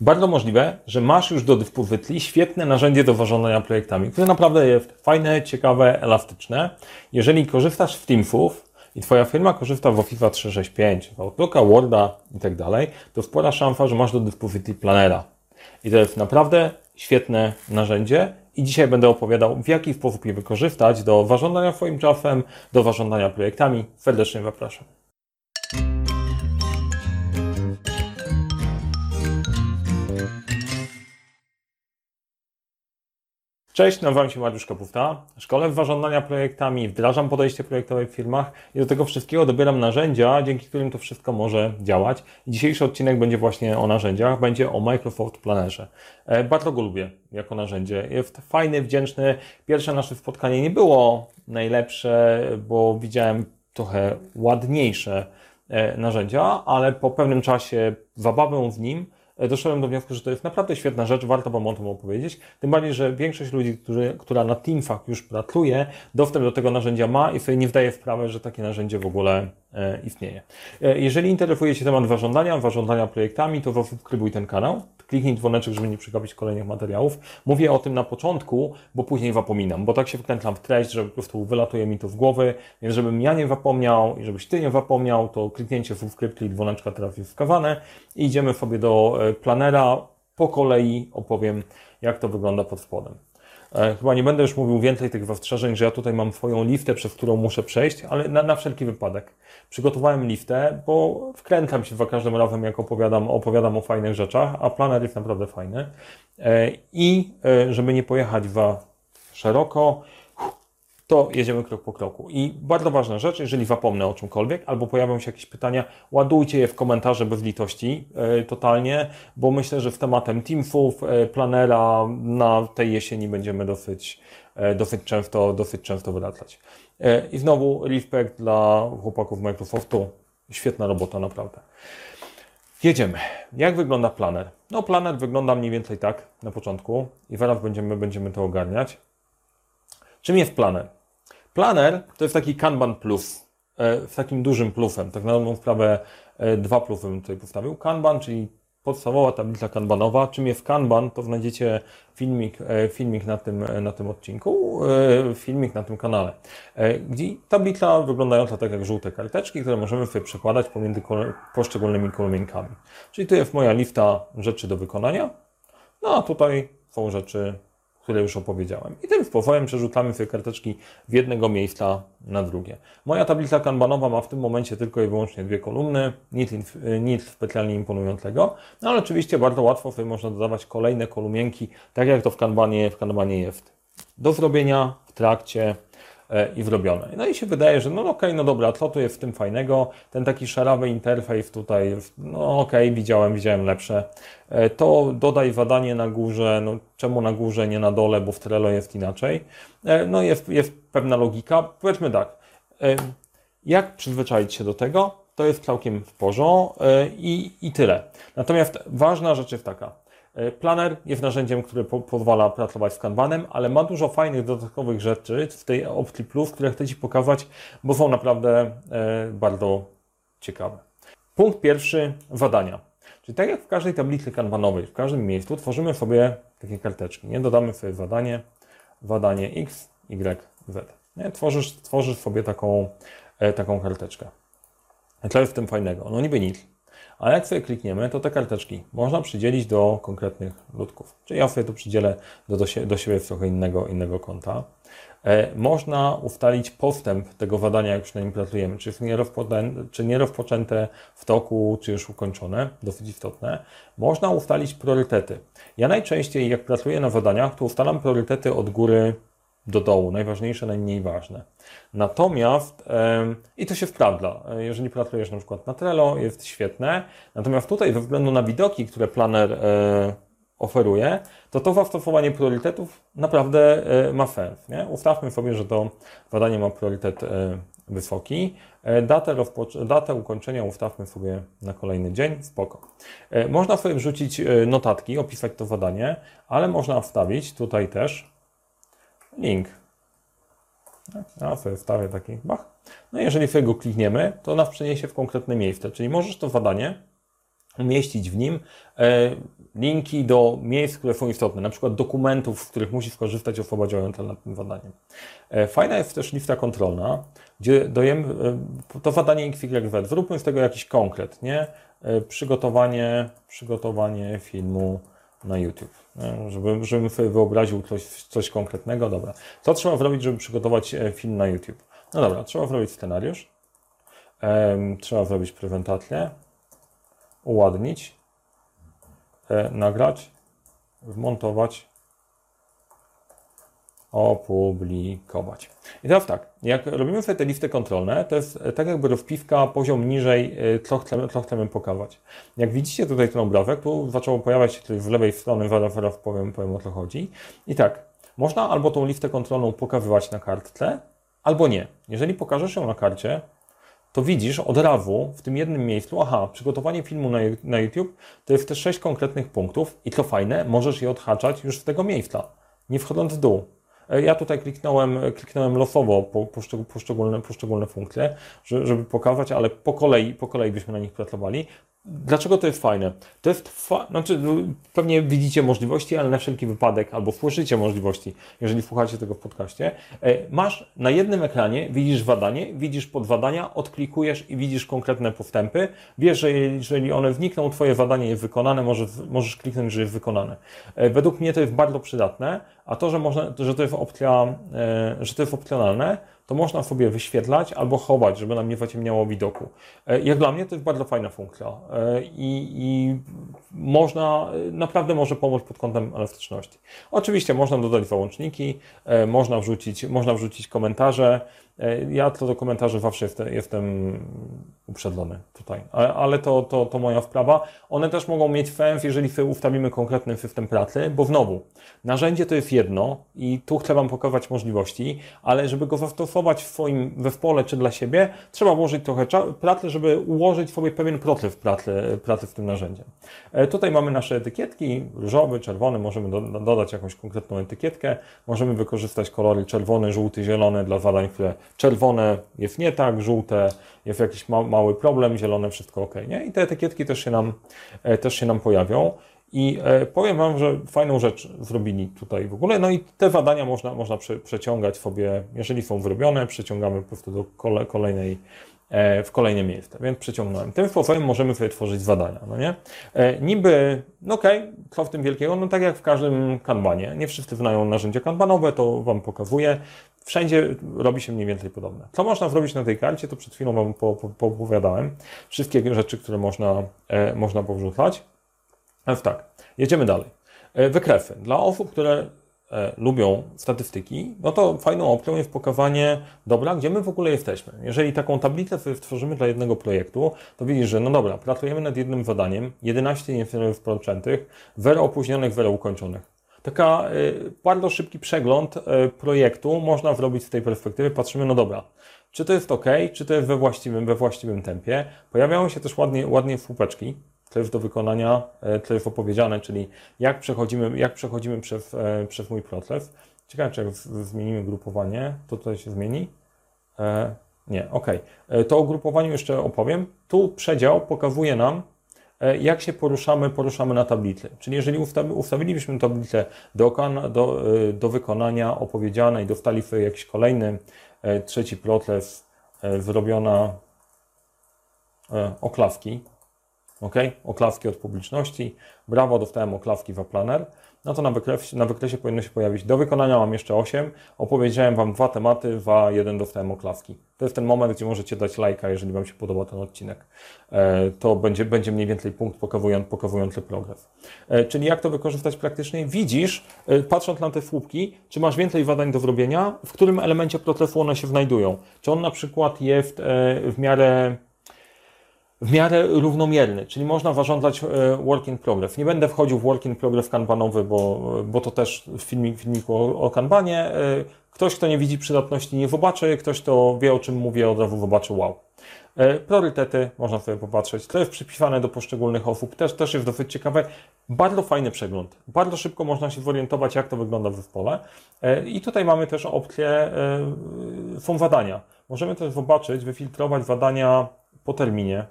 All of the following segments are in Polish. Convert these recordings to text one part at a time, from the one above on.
Bardzo możliwe, że masz już do Wytli świetne narzędzie do warządzania projektami, które naprawdę jest fajne, ciekawe, elastyczne. Jeżeli korzystasz z Teamsów i Twoja firma korzysta w Office 365, w Outlooka, Worda i tak dalej, to spora szansa, że masz do dyspozycji planera. I to jest naprawdę świetne narzędzie. I dzisiaj będę opowiadał, w jaki sposób je wykorzystać do warządzania swoim czasem, do warządzania projektami. Serdecznie zapraszam. Cześć, nazywam się Mariusz Kapufta. Szkole w zarządzania projektami, wdrażam podejście projektowe w firmach i do tego wszystkiego dobieram narzędzia, dzięki którym to wszystko może działać. Dzisiejszy odcinek będzie właśnie o narzędziach, będzie o Microsoft Plannerze. E, bardzo go lubię jako narzędzie. Jest fajny, wdzięczny. Pierwsze nasze spotkanie nie było najlepsze, bo widziałem trochę ładniejsze e, narzędzia, ale po pewnym czasie zabawę w nim doszedłem do wniosku, że to jest naprawdę świetna rzecz, warto Wam o tym opowiedzieć. Tym bardziej, że większość ludzi, którzy, która na Teamfach już pracuje, dostęp do tego narzędzia ma i sobie nie wdaje w sprawę, że takie narzędzie w ogóle e, istnieje. E, jeżeli interesuje Cię temat warządzania, warządzania projektami, to zasubskrybuj ten kanał kliknij dzwoneczek, żeby nie przegapić kolejnych materiałów. Mówię o tym na początku, bo później zapominam, bo tak się wkręcam w treść, że po prostu wylatuje mi to w głowy, więc żebym ja nie zapomniał i żebyś Ty nie zapomniał, to kliknięcie subskrypcji i dzwoneczka teraz jest wskawane i idziemy sobie do e, planera. Po kolei opowiem, jak to wygląda pod spodem. E, chyba nie będę już mówił więcej tych zastrzeżeń, że ja tutaj mam swoją liftę, przez którą muszę przejść, ale na, na wszelki wypadek. Przygotowałem liftę, bo wkręcam się za każdym razem, jak opowiadam, opowiadam o fajnych rzeczach, a planer jest naprawdę fajny. E, I e, żeby nie pojechać za szeroko, to jedziemy krok po kroku. I bardzo ważna rzecz, jeżeli zapomnę o czymkolwiek, albo pojawią się jakieś pytania, ładujcie je w komentarze bez litości, e, totalnie, bo myślę, że w tematem Teamsów, e, planera na tej jesieni będziemy dosyć, e, dosyć często, dosyć często wracać. I znowu respekt dla chłopaków Microsoftu. Świetna robota, naprawdę. Jedziemy. Jak wygląda planer? No, planer wygląda mniej więcej tak na początku i zaraz będziemy, będziemy to ogarniać. Czym jest planer? Planer to jest taki Kanban Plus, z e, takim dużym plusem. Tak na dobrą sprawę e, dwa plusy bym tutaj postawił. Kanban, czyli podstawowa tablica kanbanowa. Czym jest Kanban, to znajdziecie filmik, e, filmik na, tym, na tym odcinku, filmik na tym kanale. Gdzie tablica wyglądająca tak jak żółte karteczki, które możemy sobie przekładać pomiędzy poszczególnymi kolumienkami. Czyli tu jest moja lista rzeczy do wykonania, no a tutaj są rzeczy które już opowiedziałem. I tym sposobem przerzucamy sobie karteczki w jednego miejsca na drugie. Moja tablica kanbanowa ma w tym momencie tylko i wyłącznie dwie kolumny, nic, nic specjalnie imponującego, no ale oczywiście bardzo łatwo sobie można dodawać kolejne kolumienki, tak jak to w kanbanie, w kanbanie jest. Do zrobienia w trakcie i wrobione. No i się wydaje, że no okej, okay, no dobra, co tu jest w tym fajnego? Ten taki szarawy interfejs tutaj, no okej, okay, widziałem, widziałem lepsze. E, to dodaj zadanie na górze, no czemu na górze, nie na dole, bo w Trello jest inaczej. E, no jest, jest pewna logika. Powiedzmy tak, jak przyzwyczaić się do tego? To jest całkiem w porządku i, i tyle. Natomiast ważna rzecz jest taka, E, Planner jest narzędziem, które po pozwala pracować z Kanbanem, ale ma dużo fajnych dodatkowych rzeczy w tej opcji plus, które chcę Ci pokazać, bo są naprawdę e, bardzo ciekawe. Punkt pierwszy, zadania. Czyli tak jak w każdej tablicy kanbanowej, w każdym miejscu tworzymy sobie takie karteczki. Nie dodamy sobie zadanie, zadanie X, Y, Z. Nie? Tworzysz, tworzysz sobie taką, e, taką karteczkę. Co jest w tym fajnego? No niby nic. A jak sobie klikniemy, to te karteczki można przydzielić do konkretnych ludków. Czyli ja sobie to przydzielę do, do, do siebie w trochę innego, innego konta. E, można ustalić postęp tego zadania, jak już na nim pracujemy, czy jest nierozpoczęte, czy nierozpoczęte w toku, czy już ukończone, dosyć istotne. Można ustalić priorytety. Ja najczęściej, jak pracuję na zadaniach, to ustalam priorytety od góry do dołu, najważniejsze, najmniej ważne. Natomiast, i to się sprawdza, e, jeżeli pracujesz na przykład na Trello, jest świetne, natomiast tutaj ze względu na widoki, które planer e, oferuje, to to zastosowanie priorytetów naprawdę e, ma sens. Nie? Ustawmy sobie, że to zadanie ma priorytet wysoki. Datę, datę ukończenia ustawmy sobie na kolejny dzień, spoko. Można sobie wrzucić notatki, opisać to zadanie, ale można wstawić tutaj też link. Ja sobie wstawię taki bach. No i jeżeli sobie go klikniemy, to nas przeniesie w konkretne miejsce. Czyli możesz to zadanie umieścić w nim e, linki do miejsc, które są istotne, na przykład dokumentów, z których musi skorzystać osoba działająca nad tym zadaniem. E, fajna jest też lista kontrolna, gdzie dajemy e, to zadanie XYZ. Zróbmy z tego jakiś konkret, nie? Przygotowanie, przygotowanie filmu na YouTube. Żeby, żebym sobie wyobraził coś, coś konkretnego, dobra. Co trzeba zrobić, żeby przygotować film na YouTube? No dobra, trzeba zrobić scenariusz, trzeba zrobić prezentację, uładnić, e, nagrać, wmontować, opublikować. I teraz tak, jak robimy sobie te listy kontrolne, to jest e, tak jakby rozpiwka poziom niżej, e, co chcemy, co chcemy pokazać. Jak widzicie tutaj ten obrazek, tu zaczęło pojawiać się tutaj z lewej strony, zaraz, zaraz powiem, powiem o co chodzi. I tak, można albo tą listę kontrolną pokazywać na kartce, albo nie. Jeżeli pokażesz ją na karcie, to widzisz od razu w tym jednym miejscu, aha, przygotowanie filmu na, na YouTube to jest te sześć konkretnych punktów i co fajne, możesz je odhaczać już z tego miejsca, nie wchodząc w dół. E, ja tutaj kliknąłem, kliknąłem losowo po, poszczególne, poszczególne funkcje, żeby pokazać, ale po kolei, po kolei byśmy na nich pracowali. Dlaczego to jest fajne? To jest, fa znaczy, no, pewnie widzicie możliwości, ale na wszelki wypadek, albo słyszycie możliwości, jeżeli słuchacie tego w podcaście. E, masz na jednym ekranie, widzisz zadanie, widzisz podwadania, odklikujesz i widzisz konkretne postępy. Wiesz, że jeżeli one wnikną, twoje zadanie jest wykonane, możesz, możesz kliknąć, że jest wykonane. E, według mnie to jest bardzo przydatne, a to, że, można, że to jest opcja, e, że to jest opcjonalne, to można sobie wyświetlać albo chować, żeby nam nie zaciemniało widoku. E, jak dla mnie to jest bardzo fajna funkcja e, i, i można, naprawdę może pomóc pod kątem elastyczności. Oczywiście można dodać załączniki, można wrzucić, można wrzucić komentarze, E, ja co do komentarzy zawsze jestem, jestem uprzedzony tutaj, ale, to, to, to moja wprawa. One też mogą mieć sens, jeżeli ustawimy konkretny system pracy, bo znowu, narzędzie to jest jedno i tu chcę Wam pokazać możliwości, ale żeby go zastosować w swoim zespole czy dla siebie, trzeba włożyć trochę pracy, żeby ułożyć sobie pewien proces pracy, pracy z tym narzędziem. Tutaj mamy nasze etykietki, różowy, czerwony, możemy do, dodać jakąś konkretną etykietkę, możemy wykorzystać kolory czerwony, żółty, zielony dla zadań, które czerwone jest nie tak, żółte jest jakiś ma mały problem, zielone wszystko ok. Nie? I te etykietki też się nam, e, też się nam pojawią. I e, powiem Wam, że fajną rzecz zrobili tutaj w ogóle. No i te zadania można, można prze, przeciągać sobie, jeżeli są wyrobione, przeciągamy po prostu do kole, kolejnej, w kolejne miejsce, więc przeciągnąłem. Tym sposobem możemy sobie tworzyć zadania, no nie? E, niby, no okej, okay, co w tym wielkiego? No tak jak w każdym kanbanie. Nie wszyscy znają narzędzia kanbanowe, to Wam pokazuję. Wszędzie robi się mniej więcej podobne. Co można zrobić na tej karcie, to przed chwilą Wam poopowiadałem. Po, po Wszystkie rzeczy, które można, e, można powrzucać. Więc tak, jedziemy dalej. E, wykresy. Dla osób, które e, lubią statystyki, no to fajną opcją jest pokazanie, dobra, gdzie my w ogóle jesteśmy. Jeżeli taką tablicę sobie stworzymy dla jednego projektu, to widzisz, że no dobra, pracujemy nad jednym zadaniem, 11 nieprocentych, 0 opóźnionych, 0 ukończonych. Taka y, bardzo szybki przegląd y, projektu można zrobić z tej perspektywy. Patrzymy, no dobra, czy to jest ok, czy to jest we właściwym, we właściwym tempie. Pojawiają się też ładnie, ładnie słupeczki, jest do wykonania, y, jest opowiedziane, czyli jak przechodzimy, jak przechodzimy przez, przez mój proces. Ciekawe, czy jak zmienimy grupowanie, to tutaj się zmieni. E, nie, ok. To o grupowaniu jeszcze opowiem. Tu przedział pokazuje nam, E, jak się poruszamy, poruszamy na tablicy. Czyli jeżeli ustawilibyśmy tablicę do, do, e, do wykonania opowiedzianej, dostali sobie jakiś kolejny, e, trzeci proces, zrobiona oklawki, ok? Oklawki od publiczności. Brawo, dostałem oklawki w Planer no to na wykresie, na wykresie powinno się pojawić. Do wykonania mam jeszcze 8. Opowiedziałem Wam dwa tematy, dwa, jeden dostałem oklavki. To jest ten moment, gdzie możecie dać lajka, jeżeli Wam się podoba ten odcinek. E, to będzie, będzie mniej więcej punkt pokazujący, pokazujący progres. E, czyli jak to wykorzystać praktycznie? Widzisz, e, patrząc na te słupki, czy masz więcej zadań do zrobienia, w którym elemencie procesu one się znajdują. Czy on na przykład jest w miarę w miarę równomierny, czyli można zarządzać e, work in progress. Nie będę wchodził w work in progress kanbanowy, bo, bo to też filmik, filmiku o, o kanbanie. E, ktoś, kto nie widzi przydatności, nie zobaczy, ktoś, kto wie, o czym mówię, od razu zobaczy wow. E, priorytety można sobie popatrzeć. To jest przypisane do poszczególnych osób, też, też jest dosyć ciekawe. Bardzo fajny przegląd. Bardzo szybko można się zorientować, jak to wygląda w zespole. I tutaj mamy też opcję, są zadania. Możemy też zobaczyć, wyfiltrować zadania po terminie,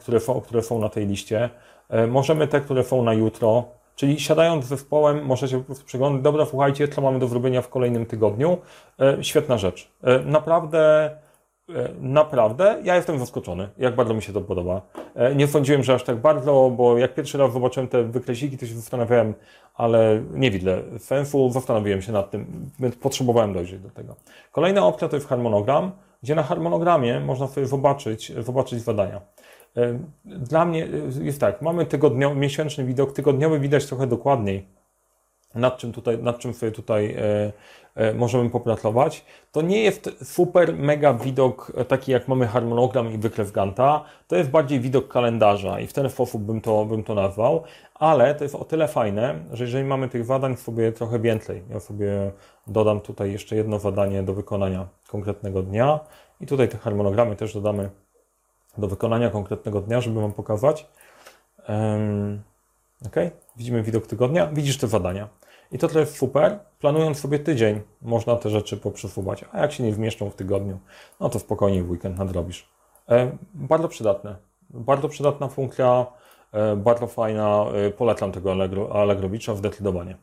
które, które są na tej liście. Możemy te, które są na jutro, Czyli siadając z zespołem, możecie po prostu przeglądać, dobra, słuchajcie, co mamy do zrobienia w kolejnym tygodniu. Świetna rzecz. Naprawdę E, naprawdę, ja jestem zaskoczony, jak bardzo mi się to podoba. E, nie sądziłem, że aż tak bardzo, bo jak pierwszy raz zobaczyłem te wykresiki, to się zastanawiałem, ale nie widzę sensu, zastanowiłem się nad tym, więc potrzebowałem dojrzeć do tego. Kolejna opcja to jest harmonogram, gdzie na harmonogramie można sobie zobaczyć, zobaczyć zadania. E, dla mnie jest tak, mamy tygodniowy, miesięczny widok, tygodniowy widać trochę dokładniej, nad czym, tutaj, nad czym sobie tutaj e, e, możemy popracować. To nie jest super mega widok e, taki jak mamy harmonogram i wykres Ganta. To jest bardziej widok kalendarza i w ten sposób bym to, bym to nazwał, ale to jest o tyle fajne, że jeżeli mamy tych zadań sobie trochę więcej, ja sobie dodam tutaj jeszcze jedno zadanie do wykonania konkretnego dnia i tutaj te harmonogramy też dodamy do wykonania konkretnego dnia, żeby Wam pokazać. Ok, widzimy widok tygodnia, widzisz te zadania. I to jest super. Planując sobie tydzień, można te rzeczy poprzesuwać. A jak się nie wmieszczą w tygodniu, no to spokojnie w weekend nadrobisz. Bardzo przydatne. Bardzo przydatna funkcja, e, bardzo fajna. E, polecam tego Allegro, Allegrowicza zdecydowanie.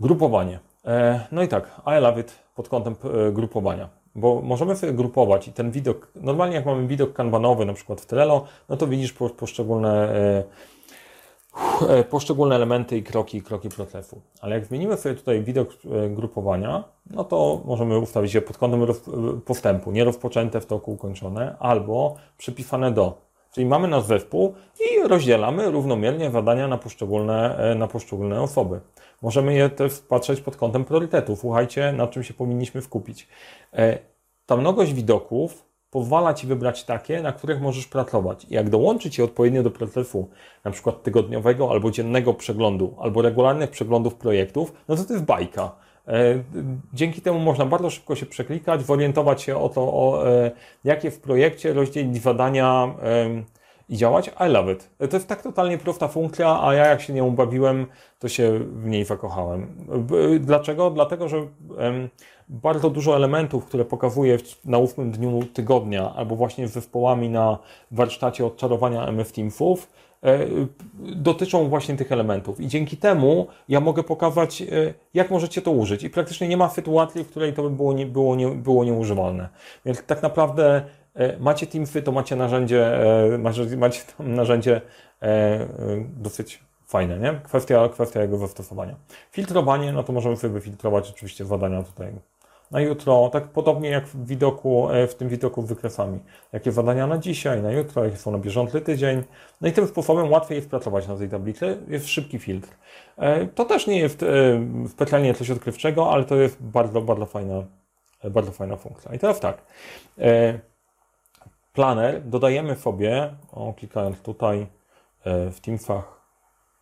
Grupowanie. E, no i tak, I love it pod kątem grupowania. Bo możemy sobie grupować i ten widok, normalnie jak mamy widok kanbanowy, na przykład w Trello, no to widzisz poszczególne e, E, poszczególne elementy i kroki, kroki procesu. Ale jak zmienimy sobie tutaj widok e, grupowania, no to możemy ustawić je pod kątem postępu, nie rozpoczęte w toku ukończone, albo przypisane do. Czyli mamy nasz zespół i rozdzielamy równomiernie zadania na poszczególne, na poszczególne osoby. Możemy je też patrzeć pod kątem priorytetów. Słuchajcie, na czym się powinniśmy skupić. Ta mnogość widoków pozwala Ci wybrać takie, na których możesz pracować. I jak dołączyć je odpowiednio do procesu, na przykład tygodniowego albo dziennego przeglądu, albo regularnych przeglądów projektów, no to to jest bajka. E, dzięki temu można bardzo szybko się przeklikać, zorientować się o to, o, e, jakie w projekcie rozdzielić zadania i działać. I love it. To jest tak totalnie prosta funkcja, a ja jak się nią bawiłem, to się w niej zakochałem. Dlaczego? Dlatego, że bardzo dużo elementów, które pokazuję na ósmym dniu tygodnia, albo właśnie z zespołami na warsztacie odczarowania MF Teamsów, dotyczą właśnie tych elementów. I dzięki temu ja mogę pokazać, e, jak możecie to użyć. I praktycznie nie ma sytuacji, w której to by było, nie, było, nie, było nieużywalne. Więc tak naprawdę e, macie Teamsy, to macie narzędzie, macie, macie narzędzie dosyć fajne, nie? Kwestia, kwestia jego zastosowania. Filtrowanie, no to możemy sobie wyfiltrować oczywiście zadania tutaj na jutro, tak podobnie jak w widoku, e, w tym widoku wykresami. Jakie zadania na dzisiaj, na jutro, jakie są na bieżący tydzień. No i tym sposobem łatwiej jest pracować na tej tablicy, jest szybki filtr. E, to też nie jest e, specjalnie coś odkrywczego, ale to jest bardzo, bardzo fajna, bardzo fajna funkcja. I teraz tak, planer dodajemy sobie, o, klikając tutaj w Teamsach,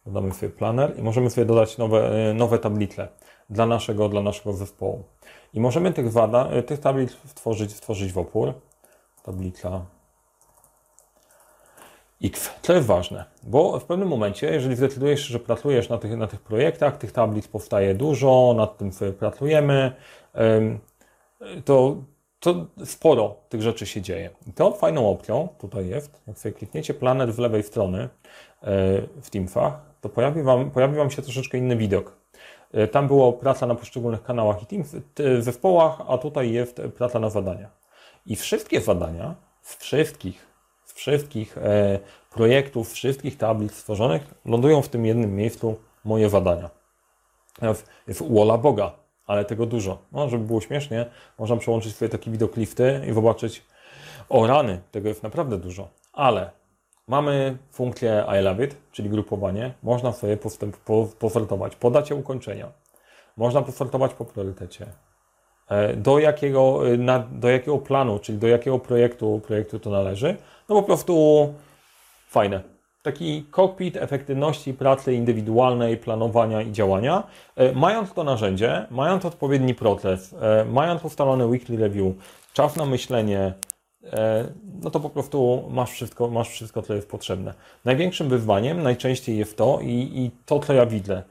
dodamy sobie planer i możemy sobie dodać nowe, nowe tablice dla naszego, dla naszego zespołu. I możemy tych, e, tych tablic stworzyć, stworzyć w opór. Tablica X. Co jest ważne, bo w pewnym momencie, jeżeli zdecydujesz, że pracujesz na tych, na tych projektach, tych tablic powstaje dużo, nad tym sobie pracujemy, to, to sporo tych rzeczy się dzieje. I to fajną opcją tutaj jest, jak sobie klikniecie planet w lewej strony e, w Teamsach, to pojawi Wam, pojawi Wam się troszeczkę inny widok. E, tam było praca na poszczególnych kanałach i team, zespołach, a tutaj jest praca na zadania. I wszystkie zadania z wszystkich, z wszystkich e, projektów, wszystkich tablic stworzonych lądują w tym jednym miejscu moje zadania. W, Walla Boga, ale tego dużo. No, żeby było śmiesznie, można przełączyć sobie taki widok lifty i zobaczyć, o rany, tego jest naprawdę dużo. Ale Mamy funkcję I love it, czyli grupowanie. Można sobie po, posortować po dacie ukończenia. Można posortować po priorytecie. E, do jakiego, e, na, do jakiego planu, czyli do jakiego projektu, projektu to należy. No po prostu fajne. Taki kokpit efektywności pracy indywidualnej, planowania i działania. E, mając to narzędzie, mając odpowiedni proces, mając ustalony weekly review, czas na myślenie, E, no to po prostu masz wszystko, masz wszystko, co jest potrzebne. Największym wyzwaniem najczęściej jest to i, i to, co ja widzę.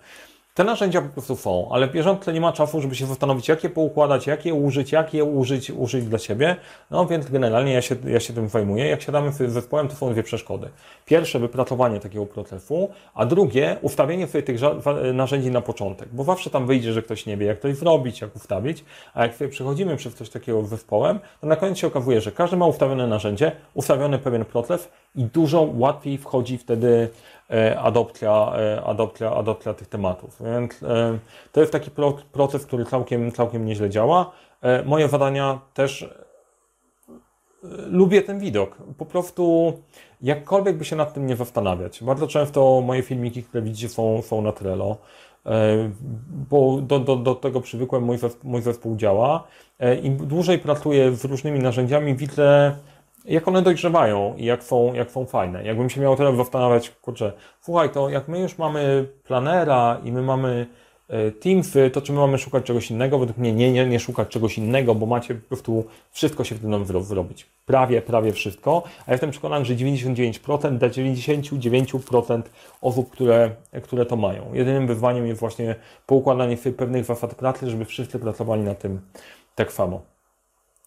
Te narzędzia po prostu są, ale bieżąc tyle nie ma czasu, żeby się zastanowić, jak je poukładać, jak je użyć, jak je użyć, użyć dla siebie. No więc generalnie ja się, ja się tym zajmuję. Jak siadamy z zespołem, to są dwie przeszkody. Pierwsze, wypracowanie takiego procesu, a drugie, ustawienie sobie tych narzędzi na początek, bo zawsze tam wyjdzie, że ktoś nie wie, jak coś zrobić, jak ustawić, a jak sobie przechodzimy przez coś takiego z zespołem, to na koniec się okazuje, że każdy ma ustawione narzędzie, ustawiony pewien proces i dużo łatwiej wchodzi wtedy adopcja, e, adopcja, adopcja tych tematów. Więc e, to jest taki proces, który całkiem, całkiem nieźle działa. Moje zadania też lubię ten widok. Po prostu jakkolwiek by się nad tym nie zastanawiać. Bardzo często moje filmiki, które widzicie są, są na Trello, bo do, do, do tego przywykłem, mój zespół, mój zespół działa. Im dłużej pracuję z różnymi narzędziami, widzę jak one dojrzewają i jak są, jak są fajne. Jakbym się miał teraz zastanawiać, kurczę, słuchaj, to jak my już mamy planera i my mamy e, Teamsy, to czy my mamy szukać czegoś innego? Według mnie nie, nie, nie szukać czegoś innego, bo macie po prostu wszystko się w tym zrobić. Prawie, prawie wszystko. A jestem przekonany, że 99% dla 99% osób, które, które to mają. Jedynym wyzwaniem jest właśnie poukładanie pewnych zasad pracy, żeby wszyscy pracowali na tym tak samo.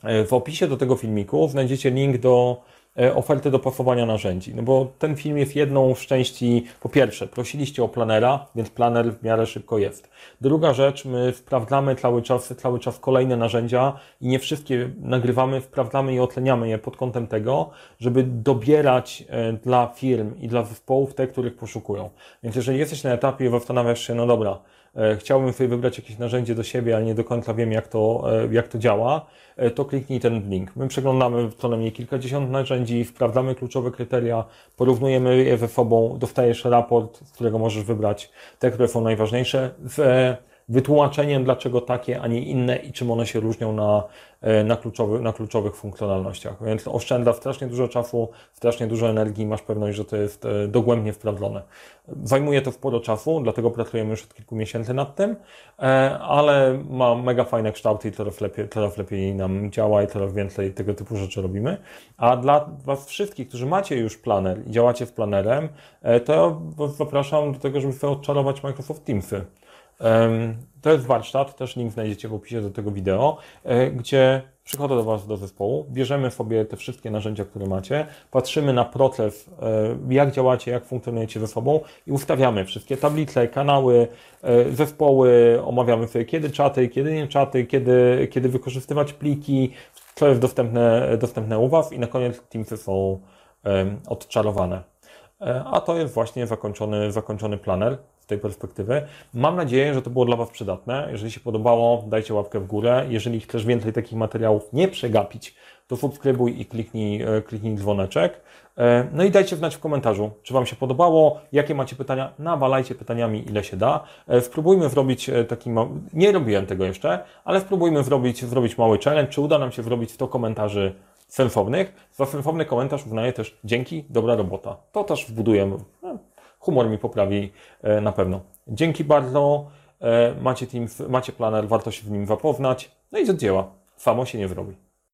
E, w opisie do tego filmiku znajdziecie link do e, oferty do pasowania narzędzi. No bo ten film jest jedną z części, po pierwsze, prosiliście o planera, więc planer w miarę szybko jest. Druga rzecz, my sprawdzamy cały czas, cały czas kolejne narzędzia i nie wszystkie nagrywamy, sprawdzamy i otleniamy je pod kątem tego, żeby dobierać e, dla firm i dla zespołów te, których poszukują. Więc jeżeli jesteś na etapie i zastanawiasz się, no dobra, chciałbym sobie wybrać jakieś narzędzie do siebie, ale nie do końca wiem, jak to, e, jak to działa, e, to kliknij ten link. My przeglądamy co najmniej kilkadziesiąt narzędzi, sprawdzamy kluczowe kryteria, porównujemy je ze sobą, dostajesz raport, z którego możesz wybrać te, które są najważniejsze. W wytłumaczeniem, dlaczego takie, a nie inne i czym one się różnią na, e, na, kluczowy, na kluczowych funkcjonalnościach. Więc oszczędza strasznie dużo czasu, strasznie dużo energii, masz pewność, że to jest e, dogłębnie sprawdzone. Zajmuje to sporo czasu, dlatego pracujemy już od kilku miesięcy nad tym, e, ale ma mega fajne kształty i coraz lepiej, coraz lepiej nam działa i coraz więcej tego typu rzeczy robimy. A dla Was wszystkich, którzy macie już planer i działacie z planerem, to zapraszam do tego, żeby sobie odczarować Microsoft Teamsy. To jest warsztat, też link znajdziecie w opisie do tego wideo, e, gdzie przychodzę do Was do zespołu, bierzemy sobie te wszystkie narzędzia, które macie, patrzymy na proces, e, jak działacie, jak funkcjonujecie ze sobą i ustawiamy wszystkie tablice, kanały, e, zespoły, omawiamy sobie kiedy czaty, kiedy nie czaty, kiedy, kiedy wykorzystywać pliki, co jest dostępne, dostępne u Was i na koniec Teamsy są odczarowane. A to jest właśnie zakończony, zakończony planer tej perspektywy. Mam nadzieję, że to było dla Was przydatne. Jeżeli się podobało, dajcie łapkę w górę. Jeżeli chcesz więcej takich materiałów nie przegapić, to subskrybuj i kliknij, e, kliknij dzwoneczek. E, no i dajcie znać w komentarzu, czy Wam się podobało, jakie macie pytania, nawalajcie pytaniami ile się da. E, spróbujmy zrobić taki mały, nie robiłem tego jeszcze, ale spróbujmy zrobić, zrobić mały challenge, czy uda nam się zrobić 100 komentarzy sensownych. Za sensowny komentarz uznaję też dzięki, dobra robota. To też wbudujemy humor mi poprawi e, na pewno. Dzięki bardzo. E, macie, team, macie planer, warto się w nim zapoznać. No i do dzieła. Samo się nie zrobi.